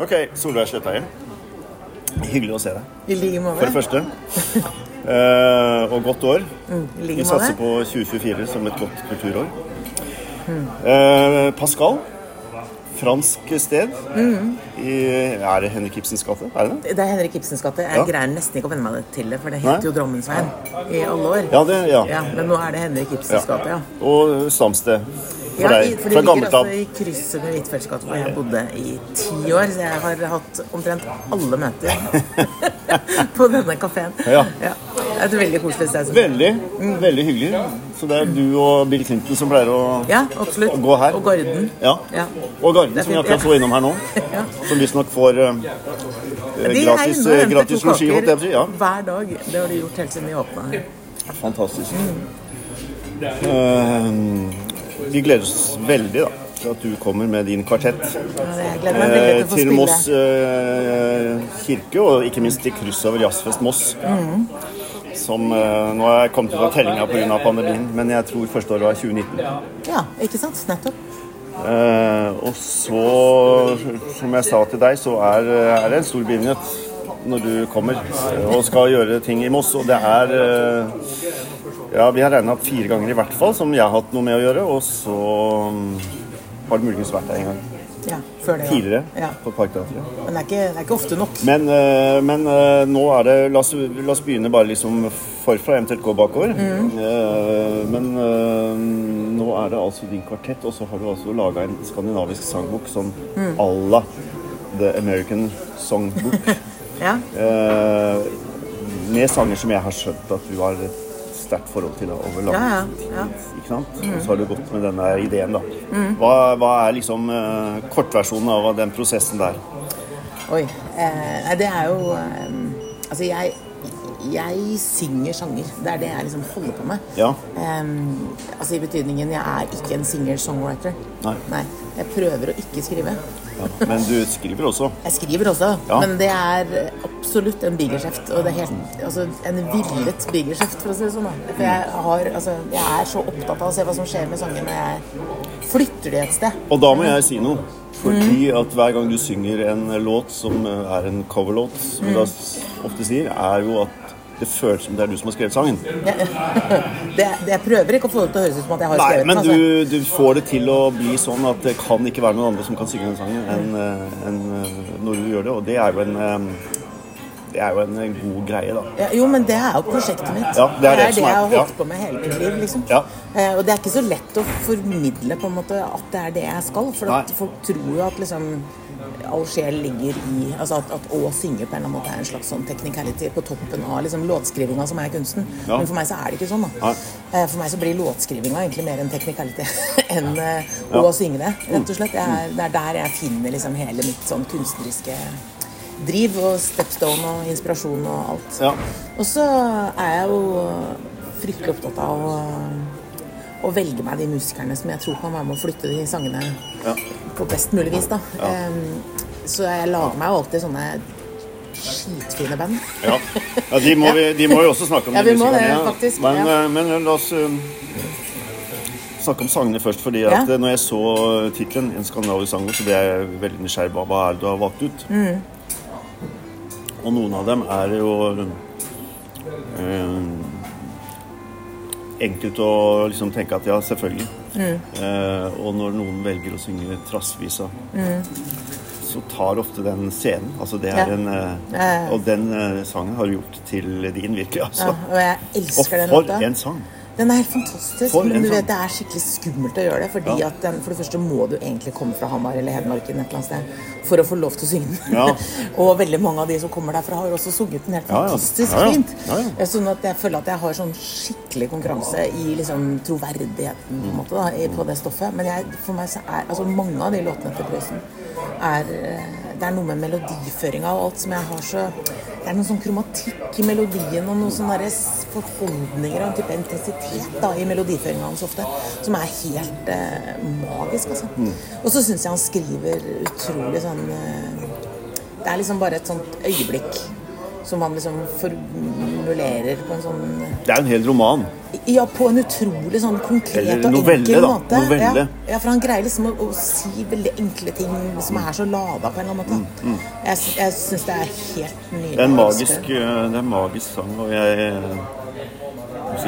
Ok, Solveig Sletteie. Hyggelig å se deg. I like For det første. Uh, og godt år. I Vi satser måte. på 2024 som et godt kulturår. Mm. Uh, Pascal. Fransk sted. Mm. I, er det Henrik Ibsens gate? Er det det? Det er Henrik Ibsens gate. Jeg Ja. greier nesten ikke å venne meg til det, for det Nei. heter jo Drammensveien i alle år. Ja, det, ja. Ja, men nå er det Henrik Ibsens gate, ja. Og stamsted. For Ja, deg. for Fra det ligger altså i krysset med Huitfeldts gate, hvor jeg bodde i ti år. Så jeg har hatt omtrent alle møter på denne kafeen. Ja. Det er et veldig koselig sted. Veldig, veldig hyggelig. Så det er du og Bill Clinton som pleier å Ja, absolutt. gå her. Og Garden. Ja. Ja. Og Garden, som vi akkurat så innom her nå. Ja. Som visstnok får eh, gratis, gratis losji. Ja. hver dag. Det har de gjort helt siden vi åpna her. Fantastisk. Eh, vi gleder oss veldig da, til at du kommer med din kvartett eh, til. Moss eh, kirke, og ikke minst til kryss over Jazzfest Moss. Mm. Som eh, Nå har jeg kommet ut av tellinga pga. pandemien, men jeg tror første året var 2019. Ja, ikke sant? Nettopp. Eh, og så, som jeg sa til deg, så er, er det en stor begivenhet når du kommer eh, og skal gjøre ting i Moss. Og det er eh, Ja, vi har regna opp fire ganger i hvert fall som jeg har hatt noe med å gjøre. Og så mm, har det muligens vært der en gang Ja, før det. ja. tidligere Ja. på Parkteatret. Men det er, ikke, det er ikke ofte nok. Men, eh, men eh, nå er det la oss, la oss begynne bare liksom forfra, eventuelt gå bakover. Eh, men nå er det altså din kvartett, og så har du altså laga en skandinavisk sangbok sånn à la The American Songbook. Ja. med sanger som jeg har skjønt at du har sterkt forhold til over lang Ja, ja. Ikke sant? Og så har du gått med denne ideen, da. Hva, hva er liksom eh, kortversjonen av den prosessen der? Oi. Eh, det er jo eh, Altså, jeg, jeg synger sanger. Det er det jeg liksom holder på med. Ja. Um, altså I betydningen jeg er ikke en singer-songwriter. Nei. Jeg prøver å ikke skrive. Ja, men du skriver også. Jeg skriver også, Ja. men det er absolutt en bigerskjeft. Og det er helt, altså, en villet bigerskjeft, for å si det sånn. For jeg, har, altså, jeg er så opptatt av å se hva som skjer med sangene når jeg flytter de et sted. Og da må jeg si noe. Fordi at hver gang du synger en låt som er en coverlåt, som vi da ofte sier, er jo at det føles som det er du som har skrevet sangen. Jeg, det, det, jeg prøver ikke å få det til å høres ut som at jeg har Nei, skrevet men den. altså. du, du får det til å bli sånn at det kan ikke være noen andre som kan synge den sangen enn eh, enn, eh, når du gjør det. Og det er jo en eh, det er jo en god greie, da. Ja, jo, men det er jo prosjektet mitt. Ja, det er det det er- jeg har holdt ja. på med hele mitt liv. liksom. Ja. Eh, og det er ikke så lett å formidle på en måte at det er det jeg skal. For folk tror jo at liksom all sjel ligger i altså at, at å synge på en eller annen måte er en slags sånn technicality på toppen av liksom låtskrivinga som er kunsten. Ja. Men for meg så er det ikke sånn. da. Nei. Eh, For meg så blir låtskrivinga egentlig mer en technicality enn eh, Ja. å synge det, rett og slett. Er, det er der jeg finner liksom hele mitt sånn kunstneriske driv og stepstone og inspirasjon og alt. Ja. Og så er jeg jo fryktelig opptatt av å, velge meg de musikerne som jeg tror kan være med å flytte de sangene Ja. på best mulig vis. da. Em, så jeg lager meg jo alltid sånne skitfine band. Ja, ja de, må vi, de må vi også snakke om. Ja, de vi må det, faktisk, Men, ja. eh, men la oss um, snakke om sangene først. fordi at Ja. eh, når jeg så tittelen, 'En skandinavisk sang', så ble jeg veldig nysgjerrig på hva er det du har valgt ut. Mm. Og noen av dem er jo eh, enkelt å liksom tenke at ja, selvfølgelig. Mm. Eh, og når noen velger å synge Trassvisa, så tar ofte den scenen. Altså det er Mm. Ja. en eh, Ja, ja, ja. Og den eh, sangen har du gjort til din, virkelig. Ja, altså. og jeg og elsker den for en sang! Den er helt fantastisk, For men du vet, det er skikkelig skummelt å gjøre det. Fordi Ja. at den, For det første må du egentlig komme fra Hamar eller Hedmarken et eller annet sted for å få lov til å synge den. Ja. og veldig mange av de som kommer derfra, har også sunget den helt Ja, ja. fantastisk Ja, fint. Ja. Sånn at jeg føler at jeg har sånn skikkelig konkurranse i liksom troverdigheten på, en måte, da, på det stoffet. Men jeg, for meg så er altså mange av de låtene til Prøysen er eh, Det er noe med melodiføringa og alt som jeg har så Det er noe sånn kromatikk i melodien og noen sånne forholdninger og en type intensitet da, i melodiføringa hans ofte som er helt eh, magisk, altså. Og så syns jeg han skriver utrolig sånn eh, Det er liksom bare et sånt øyeblikk som han liksom formulerer på en sånn Det er en hel roman. Ja, på en utrolig sånn konkret Eller og enkel da. måte. Novelle. Ja, ja, for han greier liksom å, å si veldig enkle ting som er så lada på en eller annen måte. Jeg, mm. jeg syns det er helt nydelig. Mm, Det er en magisk, det. eh, det er en magisk sang, og jeg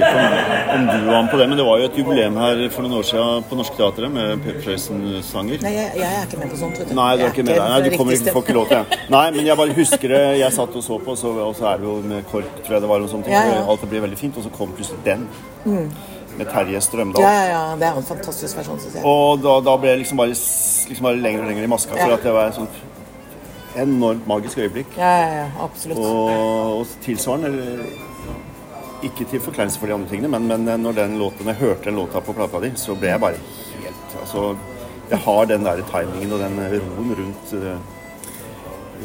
sier om, om du var med på det, men det var jo et jubileum her for noen år siden på Norsk Teatret med Per Prøysen-sanger. Nei, jeg, jeg er ikke med på sånt. vet du. Nei, du er ikke med der. Nei, du kommer ikke, får ikke lov til det. Nei, men jeg bare husker det. Jeg satt og så på, så, og så er det jo med KORK, tror jeg det var, og sånne ting. Ja, ja. Alt det blir veldig fint, og så kom plutselig den. Med Terje Strømdal. Ja, ja, ja. Det er en fantastisk versjon, syns jeg. Og da, da ble jeg liksom bare, liksom bare lenger og lenger i maska, for at det var et sånt enormt magisk øyeblikk. Ja, ja, ja, absolutt. Og, og tilsvarende Ikke til forkleinelse for de andre tingene, men, men når den låten, jeg hørte den låta på plata di, så ble jeg bare helt Altså, jeg har den der timingen og den roen rundt eh,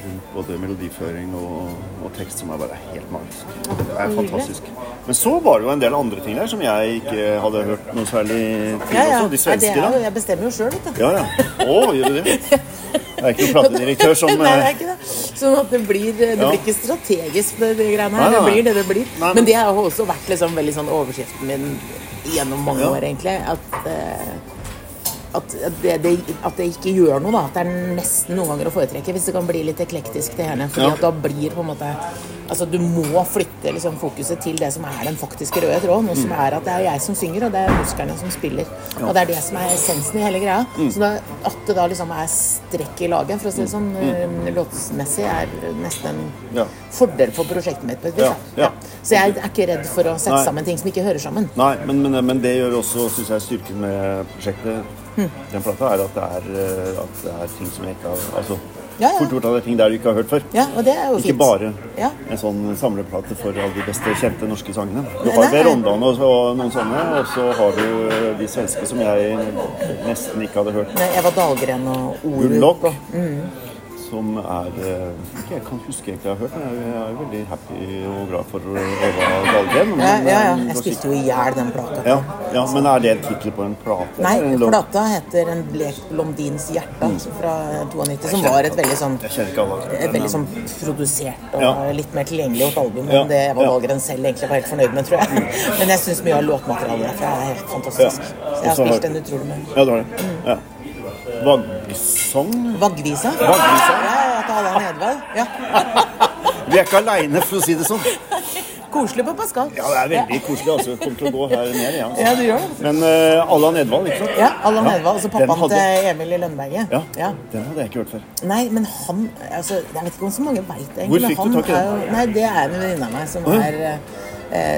rundt både melodiføring og, og tekst som er bare helt magisk. Det er fantastisk. Men så var det jo en del andre ting der som jeg ikke hadde hørt noe særlig til Ja, ja. også. De svenske, da. jeg bestemmer jo sjøl, vet du. Ja, ja. Å, gjør du det? Det er ikke noen platedirektør som Nei, det eh, er ikke det. Sånn at det blir, det Ja. blir ikke strategisk, det, det greiene her. Det nei, Det blir det det blir. Nei, men- det har også vært liksom veldig sånn overskriften min gjennom mange Ja. år, egentlig. At, eh, at, det, det, at det ikke gjør noe, da. At det er nesten noen ganger å foretrekke hvis det kan bli litt eklektisk, til henne. Fordi Ja. at da blir på en måte Altså, du må flytte liksom, fokuset til det som er den faktiske røde tråden. Og som Mm. er at det er jeg som synger, og det er muskerne som spiller. Og det er det som er essensen i hele greia. Mm. Så da, at det da liksom er strekk i laget, for å si det sånn, mm. låtsmessig, er nesten en Mm. Ja. fordel for prosjektet mitt. på et vis, Ja, ja. Så jeg er ikke redd for å sette Nei. sammen ting som ikke hører sammen. Nei, men, men, men det gjør også, synes jeg, styrken med prosjektet. Hm. Den plata er at det er, eh, at det er ting som jeg ikke har Altså, Ja, ja. fort gjort at det ting der du ikke har hørt før. Ja, og det er jo Ikke fint. bare Ja. en sånn samleplate for alle de beste kjente norske sangene. Du har. Verondaen og, og noen sånne, og så har du de svenske som jeg nesten ikke hadde hørt. Nei, Eva Dahlgren og. Orup og Som er eh, Ikke jeg kan huske egentlig jeg har hørt, men jeg er veldig happy og glad for Eva Dahlgren. ja, ja, ja. eh, Jeg spilte jo i hjel den plata. ja, ja, men er det tittel på en plate? Nei, plata heter 'En blek blondins hjerte' fra 92, som var et veldig sånn Jeg ikke et veldig sånn produsert og litt mer tilgjengeliggjort album enn det Eva. Dahlgren selv egentlig var helt fornøyd med, tror jeg. Men jeg syns mye av låtmaterialet derfra er helt fantastisk. Så jeg har- spilt den utrolig mye. Ja, det har det. Ja. Vaggsong? Vaggvisa? Vaggvisa? Ja, ja, til Allan Edvald. Ja. Vi er ikke aleine, for å si det sånn. Koselig på Pascal. Ja, det er veldig koselig. altså. Jeg kommer til å gå her ned igjen. Ja, det du gjør det. Men uh, Allan Edvald, ikke sant? Ja, Allan Ja, Edvald. altså så pappaen hadde- til Emil i Lønneberget. Ja, Ja. den hadde jeg ikke hørt før. Nei, men han altså, Jeg vet ikke om så mange veit det. egentlig, Hvor fikk du tak i den? jo- Nei, Det er en venninne av meg som er eh,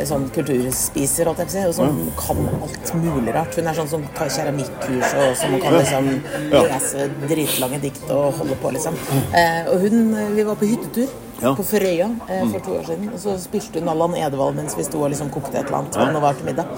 sånn kulturspiser, holdt jeg på å si, og som kan alt mulig rart. Hun er sånn som tar keramikkurs, og som kan liksom lese dritlange dikt og holde på, liksom. Eh, og hun Vi var på hyttetur. Ja. På Frøya eh, for to år siden. Og så spilte hun Allan Edvald mens vi sto og liksom kokte et eller annet. og var til middag.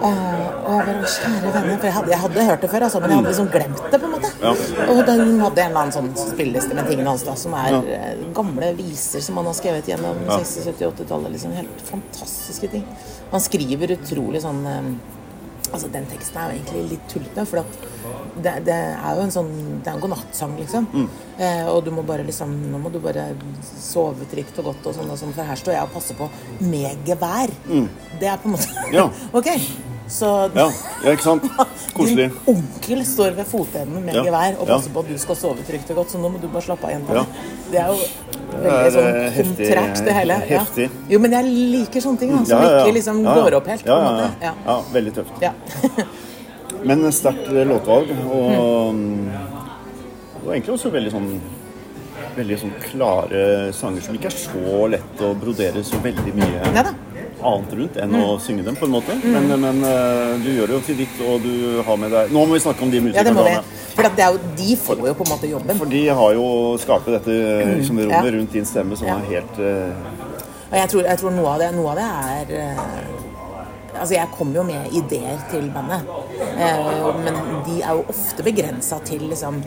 Eh, og jeg bare Kjære venner. For jeg hadde, jeg hadde hørt det før, altså, men jeg hadde liksom glemt det, på en måte. Ja. Og den, hun hadde en eller annen sånn spilleliste med tingene hans da, som er eh, gamle viser som han har skrevet gjennom 60-, 70-, 80-tallet. Liksom. Helt fantastiske ting. Han skriver utrolig sånn eh, Altså, den teksten er jo egentlig litt tullete, for det, det er jo en sånn Det er en godnattsang, liksom. Mm. Eh, og du må bare liksom Nå må du bare sove trygt og godt og sånn og sånn, for her står jeg og passer på med gevær. Det er på en måte Mm. Ja. Ok. Så Ja, ja ikke sant? Koselig. din onkel står ved fotenden med Ja, gevær og ja. passer på at du skal sove trygt og godt, så nå må du bare slappe av igjen. Ja. Det er jo veldig sånn kontrakt, kontrært, det hele. Ja. heftig. Jo, men jeg liker sånne ting, da, som Ja, ja, ja. ikke liksom Ja, ja. går opp helt. Ja, ja, ja. Ja. ja, veldig tøft. Ja. Men sterkt låtvalg. Og mm, det var egentlig også veldig sånn Veldig sånn klare sanger som ikke er så lett å brodere så veldig mye Neida. Annet rundt enn å synge dem, på en måte. Men, men eh, du gjør det jo til ditt, og du har med deg Nå må vi snakke om de ja, musikerne med. For det er jo, de får jo på en måte jobben. For de har jo skapt dette liksom, rommet Ja. rundt din stemme som Ja. er helt uh... Og jeg tror, jeg tror noe, av det, noe av det er uh... Altså, jeg kommer jo med ideer til bandet, eh, men de er jo ofte begrensa til liksom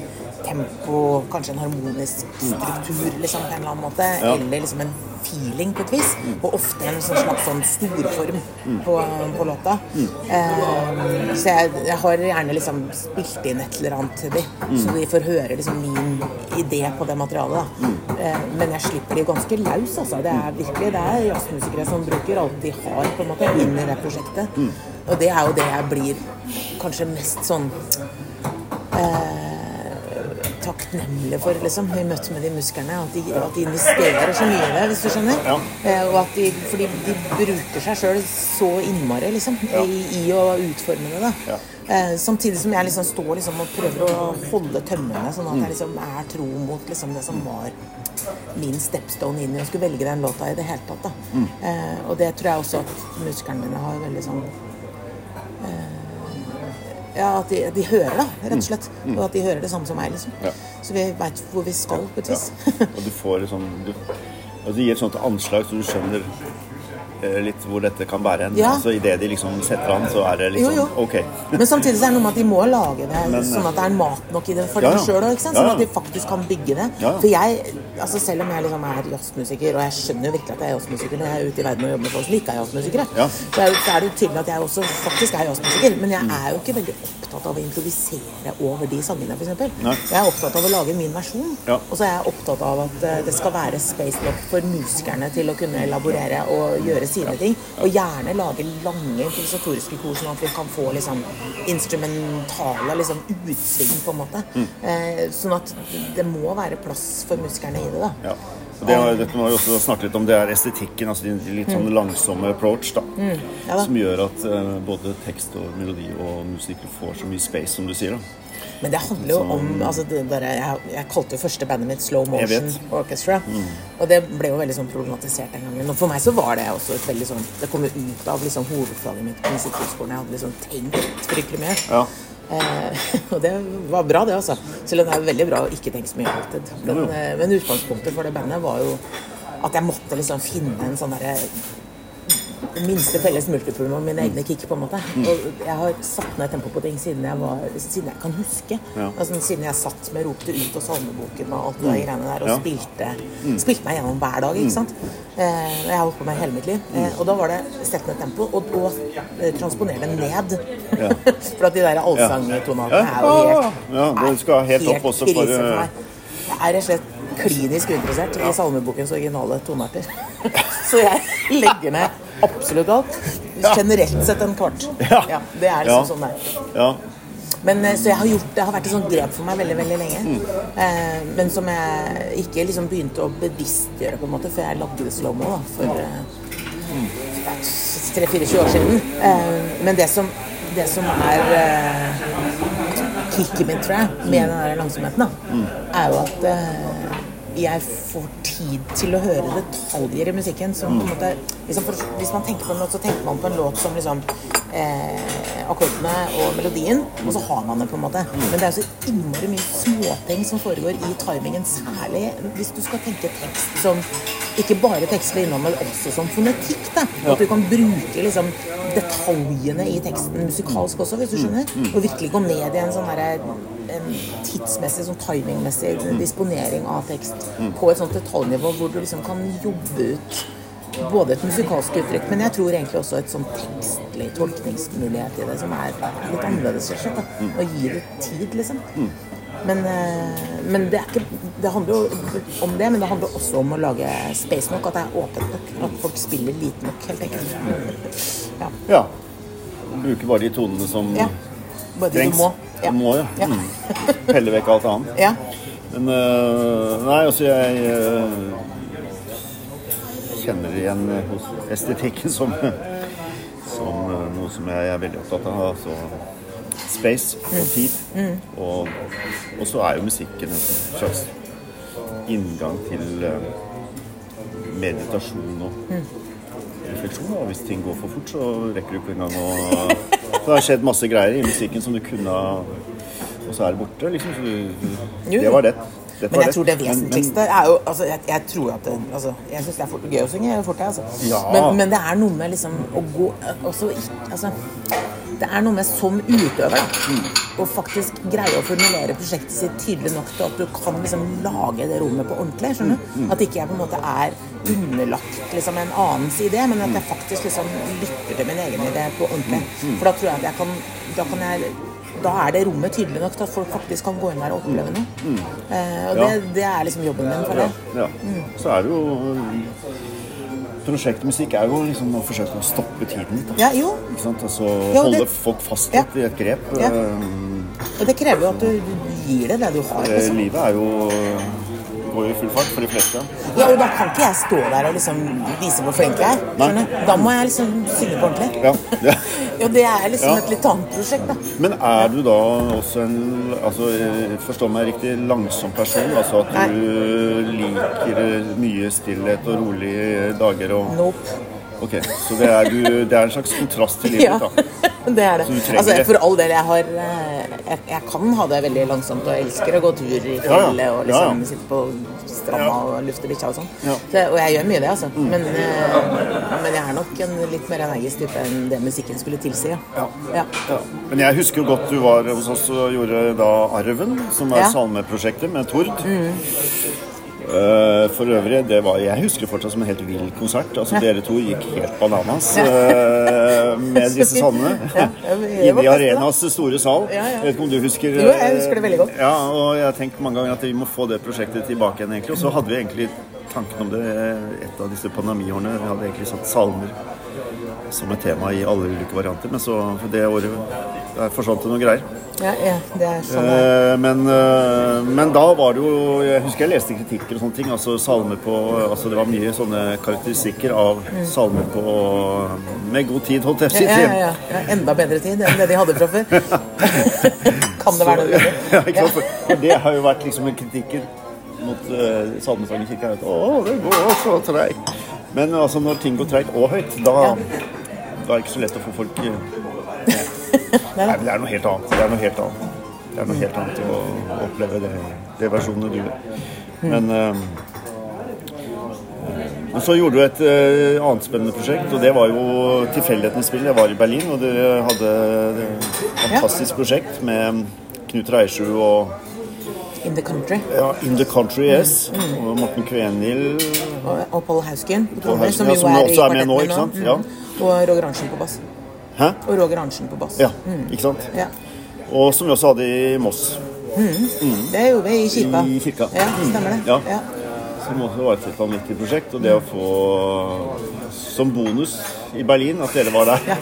tempo, kanskje en harmonisk struktur liksom, på en eller annen måte, Ja. eller liksom en feeling på et vis. Og ofte en sånn slags sånn storform på, på låta. Eh, så jeg, jeg har gjerne liksom spilt inn et eller annet til dem, så de får høre liksom min idé på det materialet. da. Eh, men jeg slipper de ganske løs, altså. Det er virkelig det er jazzmusikere som bruker alt de har på en måte inn i det prosjektet. Og det er jo det jeg blir kanskje mest sånn takknemlige for, liksom, i møte med de musklene. At de, at de investerer så mye i det, hvis du skjønner. Ja. Eh, og at de, fordi de bruker seg sjøl så innmari, liksom, i, i å utforme det. da. Ja. Eh, samtidig som jeg liksom står liksom, og prøver å holde tømmene, sånn at jeg liksom er tro mot liksom, det som var min stepstone inn i å skulle velge den låta i det hele tatt. Da. Eh, og det tror jeg også at musikerne mine har veldig sånn ja, at de, de hører det, rett og slett. Og at de hører det samme som meg. liksom. Ja. Så vi veit hvor vi skal, på et vis. Og du får liksom du, altså, Det gir et sånt anslag så du skjønner litt hvor dette kan bære hen. Ja. Altså idet de liksom setter an, så er det liksom Jo, jo. OK. Men samtidig så er det noe med at de må lage det Men- sånn at det er mat nok i det for Ja, dem sjøl òg. Sånn at de faktisk kan bygge det. For jeg, altså selv om jeg liksom er jazzmusiker, og jeg skjønner jo virkelig at jeg er jazzmusiker når jeg er ute i verden og jobber med folk som ikke er jazzmusikere, Ja. så, er, så er det jo tydelig at jeg også faktisk er jazzmusiker. Men jeg er jo ikke veldig opptatt av å improvisere over de sangene, f.eks. Jeg er opptatt av å lage min versjon. Ja. Og så er jeg opptatt av at eh, det skal være space nok for musikerne til å kunne elaborere og gjøre sine ting. Og gjerne lage lange improvisatoriske kor, sånn at vi kan få liksom instrumentale liksom, utsving, på en måte. Mm. Eh, sånn at det må være plass for musikerne i det. da. Ja. Det har, dette må vi også snakke litt om. Det er estetikken, altså din litt sånn langsomme approach, da. Mm. Ja da. som gjør at uh, både tekst og melodi og musikk får så mye space, som du sier. da. Men det handler jo om altså det der, jeg, jeg kalte jo første bandet mitt Slow Motion Orchestra. Orchestra. Og det ble jo veldig sånn problematisert den gangen. Og for meg så var det også et veldig sånn Det kom jo ut av liksom hovedfaget mitt på musikkhøgskolen. Jeg hadde liksom tenkt fryktelig mye. Ja. Eh, og det var bra, det, altså. Selv om det er veldig bra å ikke tenke så mye alltid. Men, eh, men utgangspunktet for det bandet var jo at jeg måtte liksom finne en sånn derre minste felles multiplum av mine egne kick, på en måte. Mm. Og jeg har satt ned tempo på ting siden jeg, var, siden jeg kan huske. Ja. Altså, siden jeg satt med Ropte ut og Salmeboken og alt det greiene der, og Ja. spilte, spilte meg gjennom hver dag, ikke sant. Eh, jeg har holdt på med hele mitt liv. Eh, og da var det sett ned tempo, og, og eh, transponere det ned. for at de der allsangtonene er jo helt Ja, det skal helt opp også for, meg. Jeg er rett og slett klinisk uinteressert i salmebokens originale tonearter. Så jeg legger ned absolutt alt. Generelt sett en kvart. Ja. Det er liksom sånn det er. Ja. Men, eh, så jeg har gjort, det har vært et sånt grep for meg veldig veldig lenge. Eh, men som jeg ikke liksom begynte å bevisstgjøre på en måte før jeg lagde det slow-mo for eh, tre-fire-tjue år siden. Eh, men det som, det som er eh, kicket mitt, tror jeg, med den der langsomheten, da, er jo at eh, jeg får tid til å høre detaljer i musikken som på en måte liksom for, Hvis man tenker på en låt, så tenker man på en låt som liksom eh, akkordene og melodien, og så har man det, på en måte. Men det er så innmari mye småting som foregår i timingen, særlig hvis du skal tenke tekst som ikke bare tekstlig innhold, men også som fonetikk. da. At du kan bruke liksom detaljene i teksten musikalsk også, hvis du skjønner. Og virkelig gå ned i en sånn derre tidsmessig, sånn timingmessig disponering av tekst på et sånt detaljnivå hvor du liksom kan jobbe ut både et musikalsk uttrykk, men jeg tror egentlig også et sånn tekstlig tolkningsmulighet i det, som er litt annerledes, rett og slett. Og gir det tid, liksom. Men, eh, men det, er ikke, det handler jo om det, men det handler også om å lage space nok, at det er åpent nok. At folk spiller lite nok, helt enkelt. Ja. ja. Bruke bare de tonene som ja. Bare trengs. du må. Du må, ja. Ja. Mm. Pelle vekk alt annet. ja. Men uh, Nei, altså jeg uh, kjenner igjen hos estetikken som, som uh, noe som jeg er veldig opptatt av. Altså space og tid. Og, og så er jo musikken en slags inngang til øh, meditasjon og refleksjon. Og hvis ting går for fort, så rekker du ikke engang å Så det har skjedd masse greier i musikken som du kunne Og så er det borte, liksom. Så det var det. Dette Men jeg tror det vesentligste er jo altså, jeg, jeg tror at det, altså, Jeg syns det er fort, gøy å synge fort, jeg, altså. Ja. Men, men det er noe med liksom å gå også, altså, Det det er noe med som utøver da, å faktisk greie å formulere prosjektet sitt tydelig nok til at du kan liksom lage det rommet på ordentlig. skjønner du? At ikke jeg på en måte er underlagt liksom en annens idé, men at jeg faktisk liksom lytter til min egen idé på ordentlig. For da tror jeg at jeg kan Da, kan jeg, da er det rommet tydelig nok til at folk faktisk kan gå inn der og oppleve noe. Eh, og det, Ja. det er liksom jobben min for Ja, det. ja. Så er det jo Prosjektmusikk er jo liksom å forsøke å stoppe tiden litt. Ja, jo. Ikke sant? Altså Ja, holde det- folk fast Ja. litt i et grep. Ja. Um, Og det krever jo at du, du gir det det du har. eh, Liksom. Livet er jo går jo i full fart for de fleste. Ja, og da kan ikke jeg stå der og liksom vise hvor flink jeg er. Da må jeg liksom synge på ordentlig. Ja. ja. Ja, det er liksom Ja. et litt annet prosjekt, da. Men er du da også en altså, Forstå meg riktig langsom person? Altså at du liker mye stillhet og rolige dager og Nope. Ok, så det er, du, det er en slags kontrast til livet, Ja, da. det er det. Altså, for all del, jeg har eh, jeg, jeg kan ha det veldig langsomt, og jeg elsker å gå tur i fjellet og Ja, ja. liksom sitte på stranda og lufte bikkja og sånn. Mm. Og jeg gjør mye det, altså. Men, eh, men jeg er nok en litt mer energisk type enn det musikken skulle tilsi. Ja. Men jeg husker jo godt du var hos oss og gjorde da Arven, som er salmeprosjektet med Tord. Eh, for øvrig, det var, jeg husker fortsatt som en helt vill konsert. Altså Dere to gikk helt bananas uh, med disse salmene. Ja, Inne i. Arenas store sal. Ja, ja. Jeg vet ikke om du husker Jo, jeg husker det veldig godt. Ja, og jeg har tenkt mange ganger at vi må få det prosjektet tilbake igjen, egentlig. Og så hadde vi egentlig tanken om det et av disse pandemiårene. Vi hadde egentlig satt salmer som et tema i alle ulike varianter, men så for det året der forsvant det noen greier. Ja, ja, det er sånn det er. Eh, men, eh, men da var det jo Jeg husker jeg leste kritikker og sånne ting. Altså salmer på altså Det var mye sånne karakteristikker av salmer på Med god tid, holdt jeg på å si. Ja, ja, ja, ja. Enda bedre tid enn det de hadde fra før. kan det være noe bedre? Ja, ikke sant? For, det har jo vært liksom en kritikker mot uh, salmesangen i kirka. Å, det går så treigt. Men altså, når ting går treigt og høyt, da, Ja. da er det ikke så lett å få folk eh, Nei, men det er noe helt annet. Det er noe helt annet. Det er noe helt annet å oppleve det, det versjonen du gjør. Men um, men så gjorde du et uh, annet spennende prosjekt, og det var jo tilfeldighetens spill. Jeg var i Berlin, og dere hadde et fantastisk prosjekt med Knut Reiersrud og In the country. ja, In the Country, yes. Og Morten Kvenhild. Og, og Paul Hausken som ja, jo som er også er med nå, ikke sant? Mm. Ja. Og Roger Arntzen på bass. Hæ? Og Roger Arntzen på bass. Ja, ikke sant? Ja. Og som vi også hadde i Moss. Det gjorde vi i kirka. I kirka. Ja, stemmer det. Ja. Ja. Som også var et vanvittig prosjekt. Og det å få som bonus i Berlin at dere var der. Ja.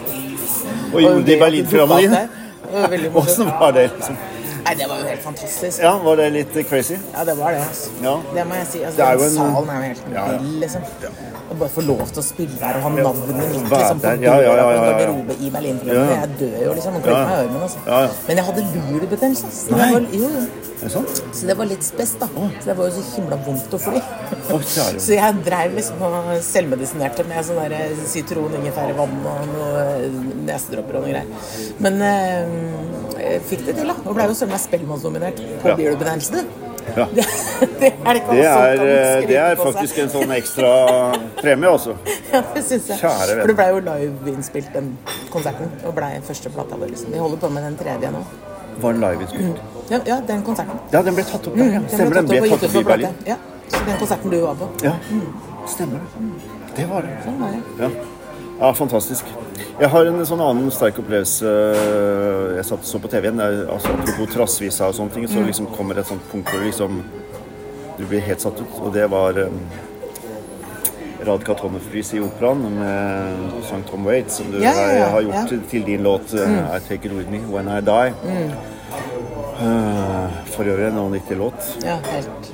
Og gjorde det i Berlin-programmet ditt. Åssen var det? liksom? Nei, det var jo helt fantastisk. Ja, Var det litt crazy? Ja, det var det. altså. Ja. Det må jeg si. Altså, er den en- Salen er jo helt Ja, ja. vill, liksom. Å bare få lov til å spille der og ha navnet mitt liksom, på. Ja, ja, ja, ja, ja. garderobe i Berlin. Ja. Jeg dør jo liksom og Ja, ja. meg i armen. Altså. Ja, ja. Men jeg hadde lulebetennelse. altså. Nei. var- Jo, jo. Det sant? Så det var litt spes, da. Så det var jo så himla vondt å fly. Så jeg dreiv liksom og selvmedisinerte med sånn der sitron, ingefærvann og noe nesedråper og noe greier. Men eh, jeg fikk det til, da. Og ble jo søren meg Spellemannsnominert på Ja. bilbetennelse, du. Ja. Det, det er det Det er, eh, det er faktisk en sånn ekstra premie, altså. Ja, det syns jeg. Kjære venn. For det ble jo liveinnspilt, den konserten. Og ble første plata vår. Liksom. Vi holder på med den tredje nå. Var den liveinnspilt? Ja, ja, den konserten. Ja, den ble tatt opp der. Ja. Stemmer, den ble tatt opp i. Berlin. Ja, så den konserten du var på. Ja, stemmer det. Det var det. Sånn var det. Ja. Ja, fantastisk. Jeg har en sånn annen sterk opplevelse Jeg satt så på TV igjen. Altså, apropos Trassvisa og sånne ting, Mm. så liksom kommer et sånt punkt hvor liksom Du blir helt satt ut. Og det var um, Radka Tommefrys i operaen med sang Tom Waits, som du Ja, ja, ja, har, gjort til, til din låt mm. I Take It With Me When I Die. Mm. Uh, for øvrig en vanvittig låt. Ja, helt,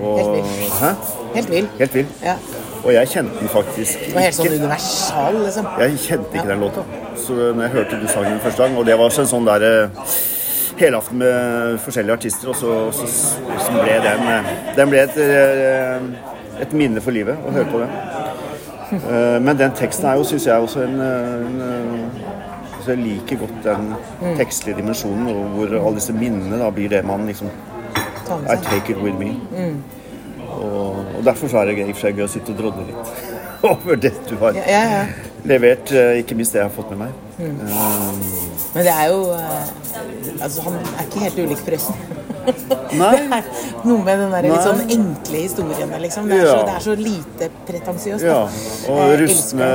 Og, Helt vill. Hæ? helt vill. Helt vill. Ja. Og jeg kjente den faktisk Det var helt sånn universal, liksom. Jeg kjente ikke den låta. Så når jeg hørte du sang den første gang, og det var sånn der eh, helaften med forskjellige artister, og så, så, så ble den eh, Den ble et, eh, et minne for livet å høre på den. Eh, Men den teksten er jo, syns jeg, også en, eh, en eh, altså Jeg liker godt den tekstlige dimensjonen, hvor alle disse minnene da blir det man liksom I take it with me. Og, og derfor så er det gøy, for seg gøy å sitte og drodle litt over det du har Ja, ja, ja. levert, eh, ikke minst det jeg har fått med meg. Eh, Men det er jo eh, Altså, han er ikke helt ulik forresten. Nei. Det er noe med den der litt sånn enkle historien. liksom. Det er, så, det er så lite pretensiøst. Ja. Og rustne,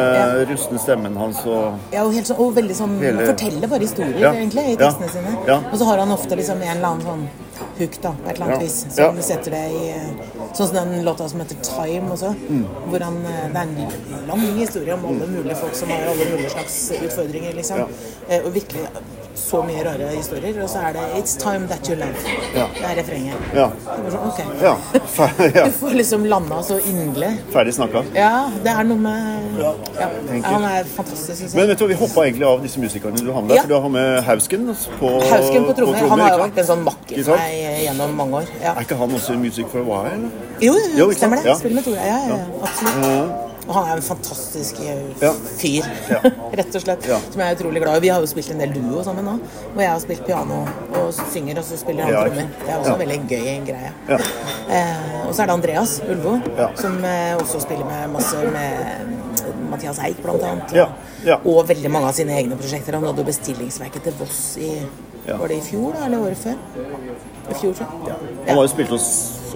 rustne stemmen hans og Ja, og, helt sånn, og veldig sånn Hele- Forteller bare historier, egentlig, i tekstene sine. Ja. Og så har han ofte liksom en eller annen sånn hook, da, på et eller annet vis, som Ja. setter det i eh, Sånn som den låta som heter 'Time' også. Mm. Hvor han eh, Det er en lang historie om alle mulige folk som har alle mulige slags utfordringer, liksom. Eh, Og virkelig så mye rare historier. Og så er det 'It's time that you love'. Ja. Det er refrenget. Ja. Sånn, ok. Ja. Du får liksom landa så inderlig. Ferdig snakka. Ja, det er noe med Ja, han er fantastisk, jeg. Men vet du, vi hoppa egentlig av disse musikerne du har med. Ja. For du har med Hausken på Hausken på trommer. Han har jo vært en sånn makker for meg gjennom mange år. Ja. Er ikke han også i Music for a While? Jo, jo, Jo, stemmer det. Spiller med ja, ja, absolutt. Og han er en fantastisk eh, fyr, Ja. rett og slett. Ja. Som jeg er utrolig glad i. Vi har jo spilt en del duo sammen nå. Hvor jeg har spilt piano og synger, og så spiller han trommer. Det er også en veldig gøy greie. Ja. Eh, og så er det Andreas Ulvo, som eh, også spiller med masse med Mathias Eik, blant annet. Ja, ja. Og veldig mange av sine egne prosjekter. Han hadde jo bestillingsverket til Voss i. Var det i fjor, da? Eller året før? I fjor, tror jeg. Han har jo spilt hos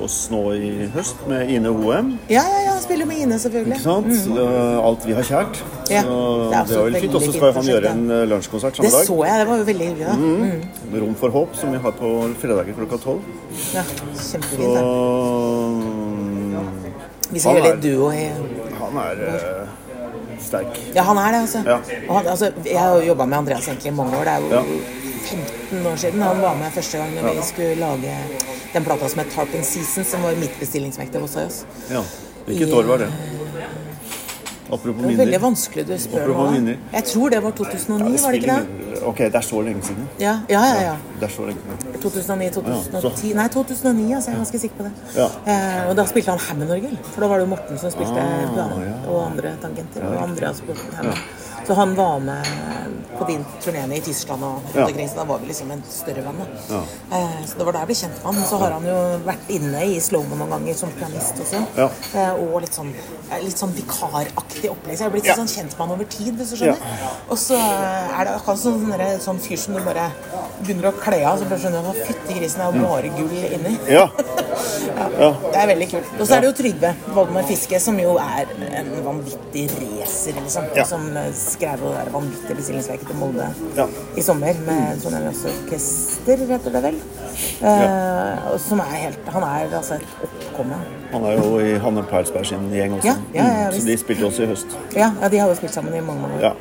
oss nå i høst med Ine Hoem. Ja, ja, ja, spiller med Ine, selvfølgelig. Ikke sant? Så Alt vi har kjært. Mm. Ja, det det er også er veldig fint. Og så skal han gjøre en eh, lunsjkonsert Det samme dag. Det så jeg, det var jo veldig hyggelig. Mm. Med Rom for håp, som vi har på fredager klokka tolv. Ja, Så Kjempefint. da. Vi skal gjøre litt duo i Han er eh, sterk. Ja, han er det, altså. Ja. Han, altså jeg har jo jobba med Andreas egentlig i mange år. Det er jo Ja. 15 år siden han var med første gang når vi skulle lage den plata som het 'Tarping Season, som var mitt bestillingsvekter hos oss. Ja. Hvilket år var det? Apropos Det er veldig vanskelig du spør nå. Jeg tror det var 2009, var det ikke det? Ok, det er så lenge siden. Ja, ja, ja. ja. Det er så lenge siden. 2009-2010 Nei, 2009, altså. Jeg er ganske sikker på det. Ja. Eh, og da spilte han Hammond-orgel. For da var det jo Morten som spilte Ah, ja. Og andre tangenter. Og Andreas Hammond. Så han var med på din turné i Tyskland og rundt Ja. omkring, så da var vi liksom en større venn. Ja. Eh, så det var der jeg ble kjent med han. Så har han jo vært inne i Slowmo noen ganger som pianist også. Ja. Eh, og litt sånn, eh, litt sånn vikaraktig opplegg. Så jeg har blitt sånn kjent med han over tid, hvis du skjønner. Og så er det akkurat sånn, sånn, sånn fyr som du bare begynner å kle av, så bare skjønner du at fytti grisen er jo bare gull inni. Ja. ja. Det er veldig kult. Og så er det jo Trygve Voldemar Fiske, som jo er en vanvittig racer, liksom. Som skrev det der vanvittige bestillingsverket til Molde Ja. i sommer, med Trondheim Orkester, heter det vel. Og som er helt Han er altså et oppkomme. Han er jo i Hanne Perlsberg sin gjeng også. Ja, ja, Mm, så de spilte også i høst. Ja, ja, de har jo spilt sammen i mange mange år.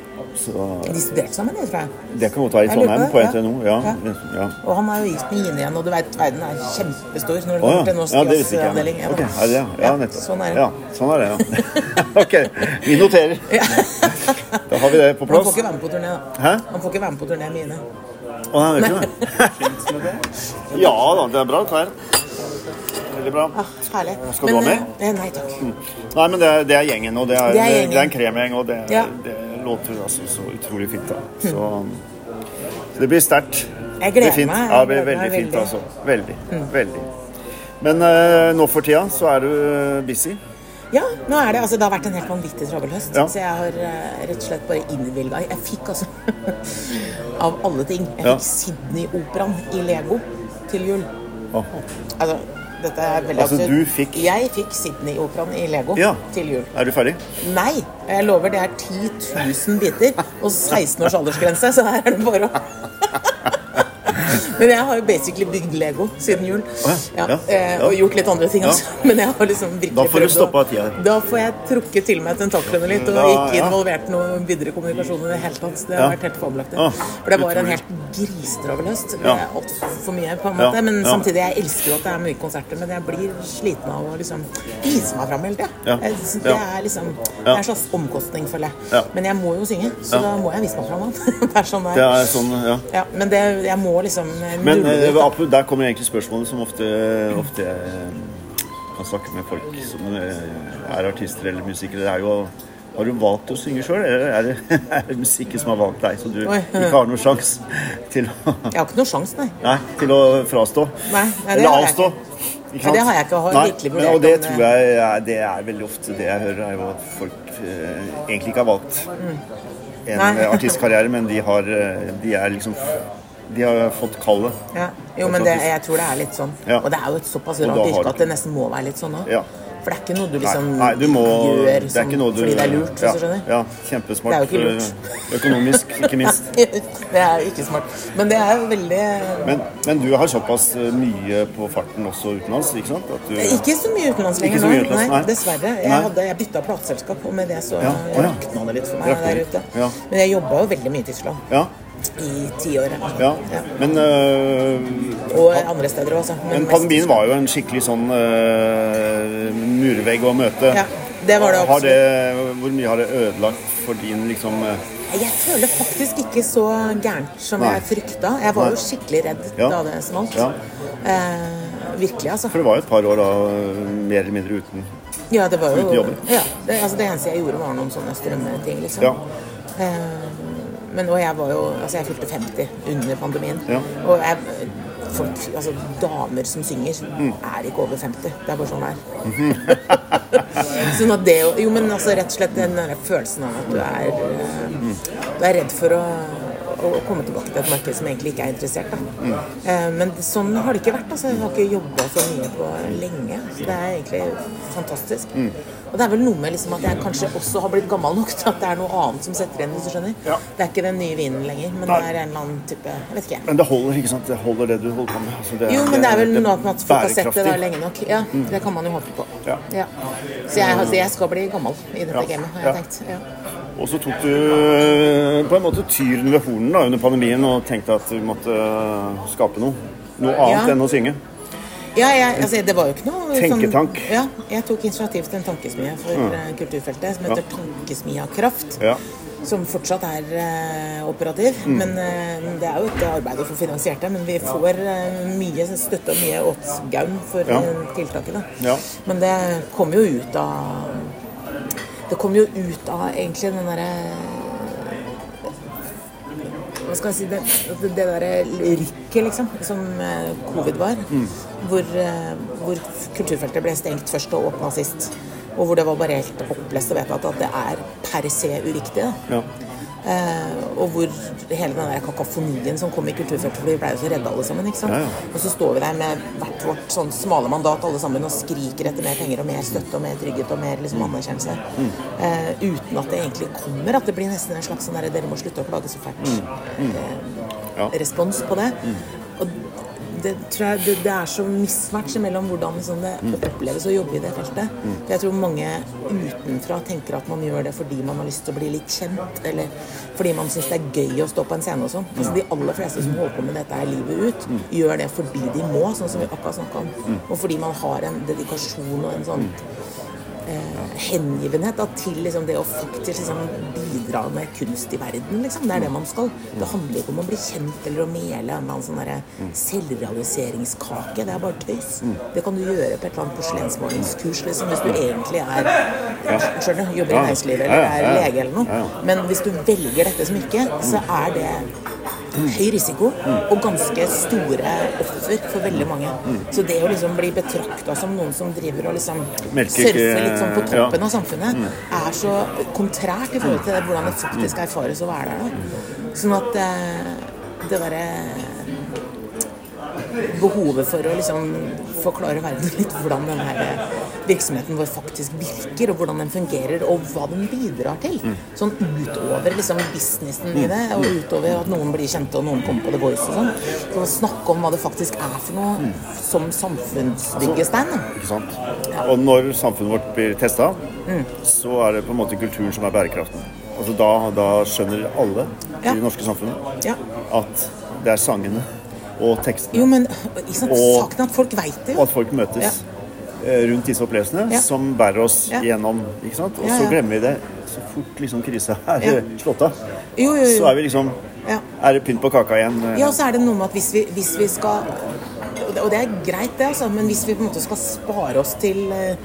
Ja. Så De studerte sammen, det, tror jeg. det kan godt være i Trondheim, på NTNU. ja. Ja. Ja. ja. Og han har jo gift med Ine igjen, og du vet, verden er kjempestor når det kommer til ja. norsk ja, det ikke jazzavdeling. Ja, Ok, da. det det? Ja, nettopp. Sånn er det. Ja, sånn er det, ja. ok, vi noterer. Da har vi det på plass. Han får ikke være med på turné, da. Hæ? Han får ikke være med på turné med Ine. Å, nei, det er ikke det. Ja da, det er bra klær. Veldig bra. Ah, herlig. Skal du ha mer? eh, Nei takk. Nei, men det er, det er gjengen, og det er, Det er det er en kremgjeng, og det, Ja. det låter altså så utrolig fint. da. Så det blir sterkt. Jeg gleder Det meg. Ja, det blir veldig fint, veldig. altså. Veldig. Veldig. Men uh, nå for tida så er du eh, busy. Ja, nå er det, altså, det har vært en helt vanvittig travel høst. Ja. Så jeg har uh, rett og slett bare innvilga Jeg fikk altså Av alle ting. Jeg Ja. fikk Sydney-operaen i Lego til jul. Oh. Altså, dette er veldig Altså, absurd. du fikk- Jeg fikk Sydney-operaen i Lego Ja. til jul. Er du ferdig? Nei! Jeg lover, det er 10 000 biter og 16 års aldersgrense, så her er det bare å Men jeg har jo basically bygd Lego siden jul. ja. Ja, Ja. eh, Ja. Og gjort litt andre ting også. Men jeg har liksom virkelig Da får du stoppa tida. Da får jeg trukket til meg tentaklene litt og ikke involvert noe videre kommunikasjon i det hele tatt. Det har vært helt fabelaktig. Ah, For det var en helt grisetravel høst. Altfor mye, på en måte. Men samtidig, jeg elsker jo at det er mye konserter, men jeg blir sliten av å liksom vise meg fram hele tida. Det er liksom Det er en slags omkostning, føler jeg. Men jeg må jo synge, så da må jeg vise meg fram. det er sånn det er. sånn, ja. Ja, men det, jeg må liksom Men eh, da. absolutt, der kommer egentlig spørsmålet som ofte, ofte kan snakke med folk som eh, er artister eller musikere. Det er jo har du valgt å synge sjøl, eller er det, er det musikken som har valgt deg, så du ikke har noen sjanse til å Jeg har ikke noe sjans, nei. Nei, til å frastå. Nei, nei, Eller avstå. Ikke det har jeg ikke. Har virkelig vurdert Og det om tror jeg er, det er veldig ofte det jeg hører, er jo at folk eh, egentlig ikke har valgt. en artistkarriere, men de har, eh, de er liksom De har fått kallet. Ja. Jo, men det, jeg tror det er litt sånn. Ja. Og det er jo et såpass rart yrke at det nesten må være litt sånn òg. Ja. For det er ikke noe du liksom nei, du må gjør Det som, noe du fordi det er lurt, ja, hvis du skjønner. Ja, kjempesmart. Det er jo ikke lurt. eh, Økonomisk, ikke minst. det er ikke smart. Men det er jo veldig Men, men du har såpass eh, mye på farten også utenlands, ikke sant? At du, Ikke så mye utenlands lenger mye utenlands, nei. dessverre. Jeg, Nei. hadde, jeg bytta plateselskap, og med det så Ja, rakna det litt for meg der ute. Ja. Men jeg jobba jo veldig mye i Tyskland. Ja, I ti år. ja. Ja. Men, eh, Og andre steder også. men pandemien var jo en skikkelig sånn eh, murvegg å møte. Ja, det var det Har absolutt. det, hvor mye har det ødelagt for din liksom eh, Jeg føler faktisk ikke så gærent som Nei. jeg frykta. Jeg var Nei. jo skikkelig redd Ja. da det smalt. Ja. Eh, virkelig, altså. For det var jo et par år da mer eller mindre uten Ja, det var Uten jo ja, det, altså det eneste jeg gjorde, var noen sånne strømmeting, liksom. Ja. Eh, men og jeg var jo Altså, jeg fylte 50 under pandemien. Ja. Og jeg folk, altså damer som synger, Mm. er ikke over 50. Det er bare sånn det er. sånn at det jo Jo, men altså rett og slett den der følelsen av at du er eh, Du er redd for å, å komme tilbake til et marked som egentlig ikke er interessert. Da. Mm. Eh, men sånn har det ikke vært. Altså. Jeg har ikke jobba så mye på lenge. Så det er egentlig fantastisk. Mm. Og det er vel noe med liksom at jeg kanskje også har blitt gammel nok til at det er noe annet som setter inn. hvis du skjønner. Ja. Det er ikke den nye vinen lenger, men Nei. det er en eller annen type Jeg vet ikke. Men det holder, ikke sant? Det holder det du holder på med. Altså, det, Jo, men det er vel noe med at folk har sett det da lenge nok. Ja, Det kan man jo håpe på. Ja. Så jeg, altså, jeg skal bli gammel i dette Ja. gamet, har jeg Ja. tenkt. Ja. Og så tok du øh, på en måte tyren ved hornen under pandemien og tenkte at du måtte øh, skape noe. Noe annet Ja. enn å synge. Ja, jeg, altså, det var jo ikke noe Tenketank. Sånn, ja, jeg tok initiativ til en tankesmie for mm. kulturfeltet som heter Tankesmia Kraft. Ja. Som fortsatt er uh, operativ. Mm. Men uh, det er jo et arbeid å få finansiert det. Men vi får uh, mye støtte og mye åtsgaum for Ja. eh. Ja. Men det kom jo ut av Det kom jo ut av egentlig den derre hva skal jeg si, det, det, derre rykket, liksom, som eh, covid var. Mm. Hvor, eh, hvor kulturfeltet ble stengt først og åpna sist. Og hvor det var bare helt opplest og vedtatt at det er per se uriktig. Da. Ja. Eh, og hvor hele den der kakofonien som kom i kulturfeltet, for vi ble jo så redde alle sammen. ikke sant? Ja, ja. Og så står vi der med hvert vårt sånn smale mandat alle sammen og skriker etter mer penger og mer støtte og mer trygghet og mer liksom, anerkjennelse. Mm. Eh, uten at det egentlig kommer. At det blir nesten en slags sånn der, 'dere må slutte å klage så fælt'. Mm. Ja. Eh, respons på det. Det tror jeg det, det er så mismatch mellom hvordan liksom, det Mm. oppleves å jobbe i det feltet. For jeg tror mange utenfra tenker at man gjør det fordi man har lyst til å bli litt kjent, eller fordi man syns det er gøy å stå på en scene og sånn. Altså, de aller fleste som holder på med dette her livet ut, gjør det fordi de må, sånn som vi akkurat snakka om. Og fordi man har en dedikasjon og en sånn eh, hengivenhet da, til liksom, det å faktisk liksom, bidra med kunst i verden. Liksom. Det er det man skal. Det handler ikke om å bli kjent eller å mele en eller sånn selvrealiseringskake. Det er bare tøys. Det kan du gjøre på et eller annet porselensmålingskurs liksom, hvis du egentlig er skjønner, jobber i næringslivet eller er lege eller noe. Men hvis du velger dette som yrke, så er det høy risiko og ganske store offer for veldig mange. Så det å liksom bli betrakta som noen som driver og liksom surfer litt sånn på toppen av samfunnet, er så kontrært i forhold til det, hvordan det faktisk erfares å være der. Da. Sånn at eh, det derre behovet for å liksom forklare verden litt hvordan den her virksomheten vår faktisk virker, og hvordan den fungerer, og hva den bidrar til. Sånn utover liksom businessen i det, og utover at noen blir kjente, og noen kommer på The Voice og sånn. Så snakke om hva det faktisk er for noe som samfunnsbyggestein. da. Ikke sant? Og når samfunnet vårt blir testa, Mm. så er det på en måte kulturen som er bærekraften. Altså da, da skjønner alle Ja. i det norske samfunnet Ja. at det er sangene og tekstene Jo, men ikke sant? Og- saken at folk veit det og at folk møtes eh, rundt disse opplevelsene Ja. som bærer oss Ja. gjennom. ikke sant? Og Ja, så glemmer vi det så fort liksom krisa er slått av. Jo, jo, Så er vi liksom. Er det pynt på kaka igjen? eh, Ja, så er det noe med at hvis vi, hvis vi skal og det, er greit, det, altså, men hvis vi på en måte skal spare oss til eh,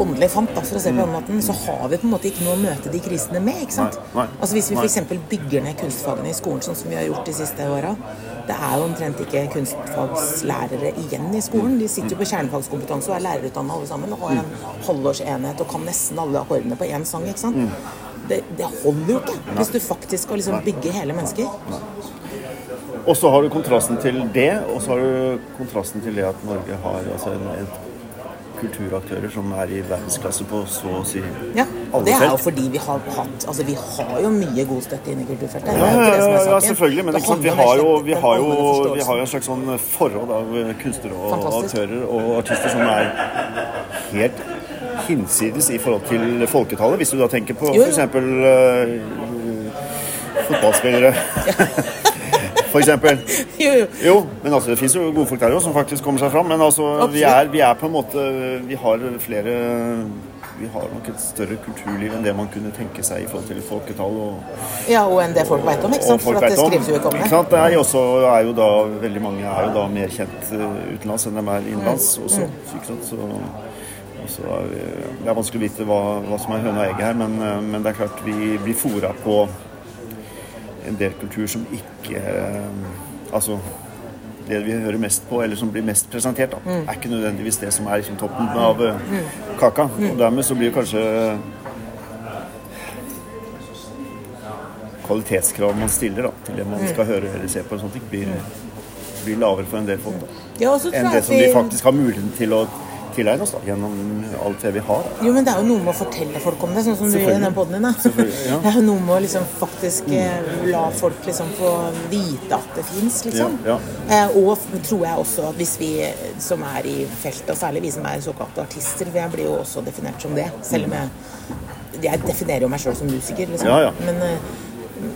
åndelig fant, da, for å se på den måten, så har vi på en måte ikke noe å møte de krisene med. ikke sant? Nei, nei, altså Hvis vi f.eks. bygger ned kunstfagene i skolen, sånn som vi har gjort de siste åra Det er jo omtrent ikke kunstfagslærere igjen i skolen. De sitter jo på kjernefagskompetanse og er lærerutdanna alle sammen og har en halvårsenhet og kan nesten alle akkordene på én sang. ikke sant? Det, det holder jo ikke hvis du faktisk skal liksom bygge hele mennesker. Og så har du kontrasten til det, og så har du kontrasten til det at Norge har altså en, en kulturaktører som er i verdensklasse på så å si Ja, alle Det er jo fordi vi har hatt Altså vi har jo mye god støtte inne i kulturfeltet. Ja, ja, ja, ja, selvfølgelig, men sant, vi har jo, vi har jo, vi har jo en slags sånn forhold av kunstnere og Fantastisk. aktører og artister som er helt hinsides i forhold til folketallet. Hvis du da tenker på f.eks. Uh, f.eks. fotballspillere. Eksempel. Jo, jo. Jo, men altså, det fins jo gode folk der òg som faktisk kommer seg fram. Men altså, vi er, vi er på en måte Vi har flere Vi har nok et større kulturliv enn det man kunne tenke seg i forhold til folketall. og Ja, og enn det folk vet om, ikke sant? For at det skrives jo ikke om det. Ikke sant? Det er jo også, er jo da, veldig mange er jo da mer kjent uh, utenlands enn de er innenlands Mm. også. Ikke sant? Så, er vi, det er vanskelig å vite hva, hva som er høna og egget her, men, uh, men det er klart vi blir fora på en del kultur som ikke uh, Altså det vi hører mest på, eller som blir mest presentert, da, Mm. er ikke nødvendigvis det som er liksom toppen av kaka. Mm. Og dermed så blir kanskje kvalitetskrav man stiller da, til det Mm. man skal høre eller se på, og ting, blir, blir lavere for en del folk da, Ja, enn det som vi faktisk har muligheten til å tilegne oss da, gjennom alt det vi har. Jo, men det er jo noe med å fortelle folk om det, sånn som du gjør i den podden din. Ja. Det er jo noe med å liksom faktisk mm. la folk liksom få vite at det fins, liksom. Ja, Eh, og tror jeg også at hvis vi eh, som er i feltet, og særlig vi som er såkalte artister, for jeg blir jo også definert som det, selv om jeg Jeg definerer jo meg sjøl som musiker, liksom. Ja, ja. Men, eh,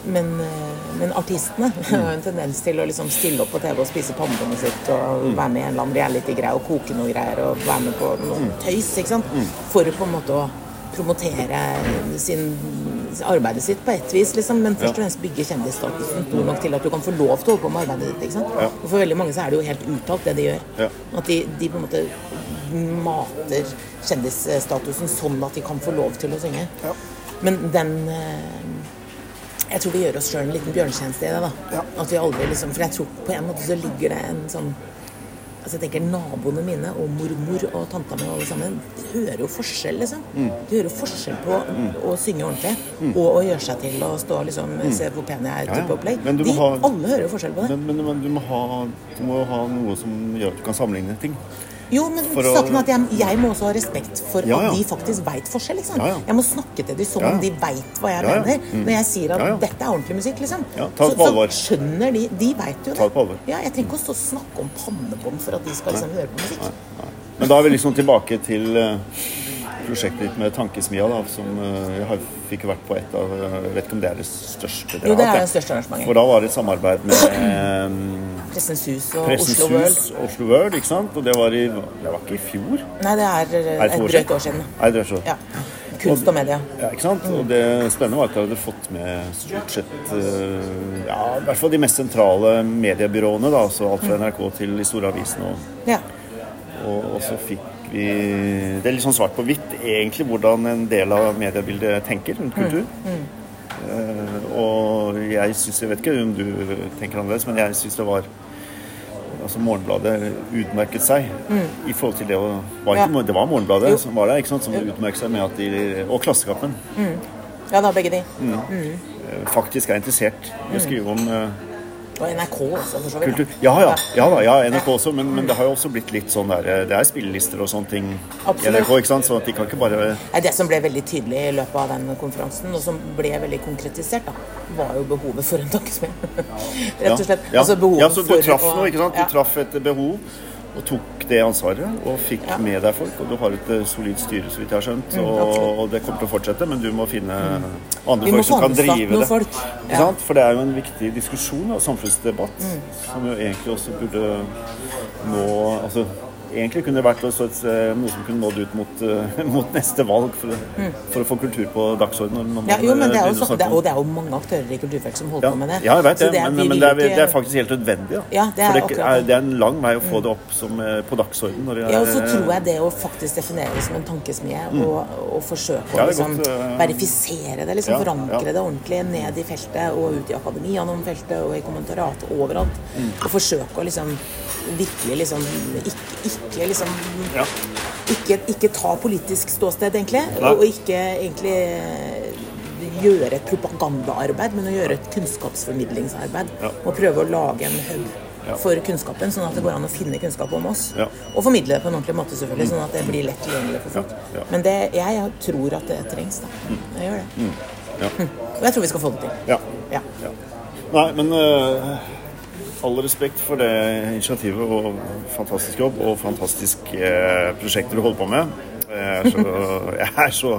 men, eh, men artistene har jo en tendens til å liksom stille opp på TV og spise pannebåndet og Mm. være med i en eller annen reality-greie og koke noe greier og være med på noe Mm. tøys, ikke sant? For å på en måte å promotere sin, arbeidet sitt på ett vis, liksom. Men først og fremst bygge kjendisstatusen stor nok til at du kan få lov til å holde på med arbeidet ditt. ikke sant? Og for veldig mange så er det jo helt uttalt, det de gjør. At de, de på en måte mater kjendisstatusen sånn at de kan få lov til å synge. Men den eh, Jeg tror vi gjør oss sjøl en liten bjørnetjeneste i det. da. At vi aldri liksom, For jeg tror på en måte så ligger det en sånn Altså jeg tenker Naboene mine og mormor og tanta mi og alle sammen de hører jo forskjell, liksom. Mm. De hører jo forskjell på å synge ordentlig og å gjøre seg til og stå liksom Se hvor pen jeg er, Mm. Ja, ja. opplegg. Men du må De, ha- alle hører jo forskjell på det. Men, men, men du, må ha, du må ha noe som gjør at du kan sammenligne ting. Jo, men saken er at jeg, jeg må også ha respekt for Ja, ja. at de faktisk veit forskjell. Liksom. Ja. Jeg må snakke til dem som om de veit hva jeg mener. Mm. Når jeg sier at dette er ordentlig musikk, liksom. Ja, ta det så, så skjønner de De veit jo det. Ta det på alvor. Ja, jeg trenger ikke å snakke om pannebånd for at de skal liksom høre på musikk. Men da er vi liksom tilbake til uh, prosjektet ditt med Tankesmia, da, som uh, jeg fikk vært på et av Jeg vet ikke om det er det største dere Jo, det er det største arrangementet. For da var det et samarbeid med eh, Pressens Hus og Pressens Oslo World. Hus, Oslo World, ikke sant? Og det var, i, det var ikke i fjor? Nei, det er Er det et år drøyt år siden. Nei, det er så. Ja. Kunst og media. Ja, ikke sant? Og det spennende var at jeg hadde fått med stort sett eh, ja, i hvert fall de mest sentrale mediebyråene. da, altså Alt fra NRK til de store avisene. Og, Ja. og, og så fikk vi Det er litt sånn svart på hvitt egentlig hvordan en del av mediebildet tenker rundt kultur. Eh, og jeg syns Jeg vet ikke om du tenker annerledes, men jeg syns det var Altså Morgenbladet utmerket seg i forhold til det å var ikke. Det var Morgenbladet Jo. som var der, ikke sant, som utmerket seg med at de Og Klassekampen. ja da, begge de. Mm. faktisk er interessert i å skrive om eh, Og NRK også, for så vidt. kultur. Ja, ja, ja, da, ja NRK også, men, men det har jo også blitt litt sånn der eh, Det er spillelister og sånne ting i NRK, ikke sant? så at de kan ikke bare Det som ble veldig tydelig i løpet av den konferansen, og som ble veldig konkretisert, da, var jo behovet for en takkesmed. Rett og slett. Ja, Altså behovet ja, så du for traff noe, ikke sant? Du Ja. traff et behov og tok det ansvaret og fikk Ja. med deg folk. Og du har et eh, solid styre, så vidt jeg har skjønt, Mm, og det kommer til å fortsette. Men du må finne mm. andre folk som kan drive det. folk. Ikke Ja. sant? For det er jo en viktig diskusjon og samfunnsdebatt Mm. som jo egentlig også burde nå Altså egentlig kunne det vært også et, eh, noe som kunne nådd ut mot, eh, mot neste valg, for, for å få kultur på dagsordenen. Mm. Ja, jo, men det er jo, så, det, er- og det er jo mange aktører i kulturfeltet som holder ja, på med det. ja, jeg vet det, det, men, vi men det, er, det er faktisk helt nødvendig. Da. Ja, det er For det er, er en lang vei å få det opp som, eh, på dagsordenen. Ja, og så er- tror jeg det å faktisk definere det som en tankesmie og, og forsøke å er liksom godt, uh, verifisere det, liksom forankre det ordentlig ned i feltet og ut i akademia om feltet og i kommentariat overalt. Mm. Og forsøke å liksom virkelig liksom ikke, ikke liksom Ja. ikke, ikke ta politisk ståsted, egentlig. Nei. Og ikke egentlig gjøre et propagandaarbeid, men å gjøre et kunnskapsformidlingsarbeid. Ja. Og prøve å lage en hub Ja. for kunnskapen, sånn at det går an å finne kunnskap om oss. Ja. Og formidle det på en ordentlig måte, selvfølgelig, sånn at det blir lett tilgjengelig for folk. Men det, jeg, jeg tror at det trengs, da. Jeg gjør det. Ja. Og jeg tror vi skal få det til. Ja. Nei, men eh, all respekt for det initiativet og fantastisk jobb og fantastisk eh, prosjekter du holder på med. Jeg er så, jeg er så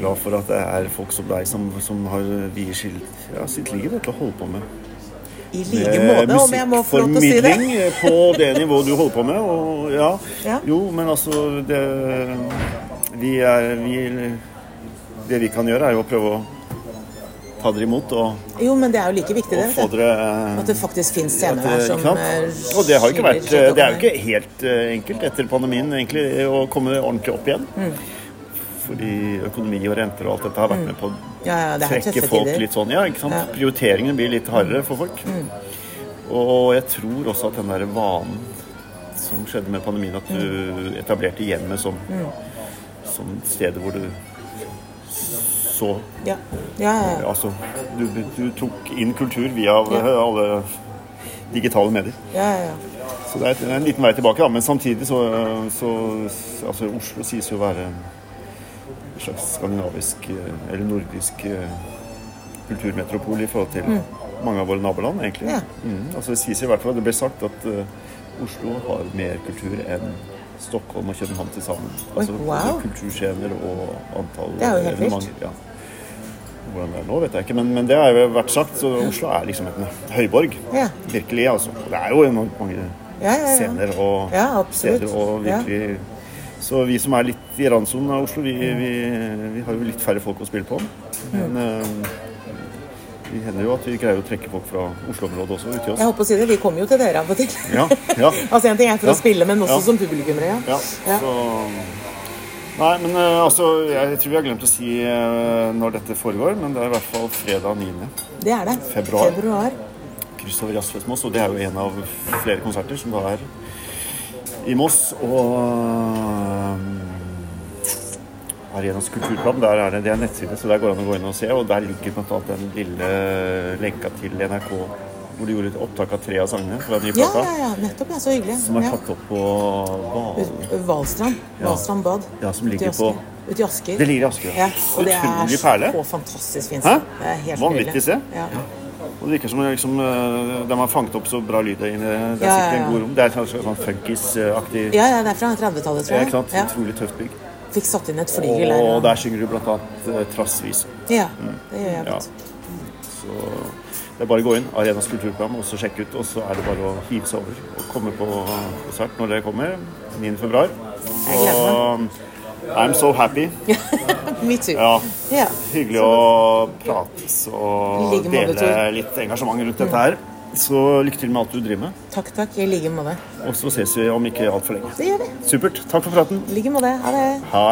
glad for at det er folk som deg som, som har vier sitt, ja, sitt liv til å holde på med I like måte, om jeg må få lov til å si det. musikkformidling på det nivået du holder på med. Og ja, Ja. jo, men altså det, vi er vi, Det vi kan gjøre, er jo å prøve å ta dere imot og Jo, men det er jo like viktig, det. vet dere At det faktisk finnes scener her eh, som ikke sant? eh, Og det har jo ikke vært Det er jo ikke helt eh, enkelt etter pandemien egentlig å komme ordentlig opp igjen. Mm. Fordi økonomi og renter og alt dette har vært med på å Ja, ja, trekke folk tider. litt sånn. Ja, ikke sant? Ja. Mm. Prioriteringen blir litt hardere for folk. Og jeg tror også at den der vanen som skjedde med pandemien, at Mm. du etablerte hjemmet som, som stedet hvor du så Ja, ja, ja. ja. Altså, du, du tok inn kultur via alle digitale medier. ja, ja, ja. Så det er en liten vei tilbake, da. Men samtidig så, så Altså, Oslo sies jo å være en slags skandinavisk eh, eller nordisk eh, kulturmetropol i forhold til mange av våre naboland, egentlig. Ja. Mm, altså, det sies i hvert fall, det ble sagt at uh, Oslo har mer kultur enn Stockholm og København til sammen. Altså wow. kulturscener og antall er evenementer. Ja. Hvordan det er nå, vet jeg ikke, men, men det har jo vært sagt. Så Oslo er liksom en høyborg. Ja. Virkelig, altså. Det er jo enormt mange Ja, ja, ja. scener og Ja, steder og virkelig Så vi som er litt i randsonen av Oslo, vi, vi, vi har jo litt færre folk å spille på. Men eh, vi hender jo at vi greier å trekke folk fra Oslo-området også ut til oss. Jeg håper å si det. Vi kommer jo til dere av og til. Ja, ja, Altså En ting er for å spille, men også som publikummere. Ja. Så Nei, men uh, altså Jeg tror vi har glemt å si uh, når dette foregår, men det er i hvert fall fredag 9. Det er det. Februar. Februar. kryss over Jazzfest Moss, og det er jo en av flere konserter som da er i Moss. Og uh, Arenas kulturplan, der er det, det er nettside, så der går det an å gå inn og se. Og der ligger bl.a. den lille lenka til NRK hvor du gjorde et opptak av tre av sangene fra den nye Ja, plata. ja, ja, nettopp. Ja, så hyggelig. Som er Ja. tatt opp på Hvalstrand. Valstrand. Bad. Ja, som ligger på-. Ute i Asker. Det ligger i Asker, ja. Og det Utrolig er perle. så fantastisk fint. Hæ? Det er helt Vanvittig sted. Ja. Og det virker som liksom, eh, de har fanget opp så bra lyd der inne. Det er Ja, sikkert en god rom. Det er sånn, sånn funkis-aktig ja, ja, det er fra 30-tallet, tror Ja, jeg. ikke sant? Ja. Utrolig tøft bygg. Fikk satt inn et flygel der. Og der synger du blant annet uh, Trassvis. Ja, det gjør jeg Ja. godt. Så det er bare å gå inn, Arenas kulturprogram, og så sjekke ut. Og så er det bare å hive seg over og komme på konsert når det kommer. 9. februar. Så I'm so happy. Me too. Ja. Yeah. Hyggelig å prates og like dele litt engasjement rundt dette her. Så lykke til med alt du driver med. Takk, takk. I like måte. Og så ses vi om ikke altfor lenge. Det gjør vi. Supert. Takk for praten. I like måte. Ha det. Ha.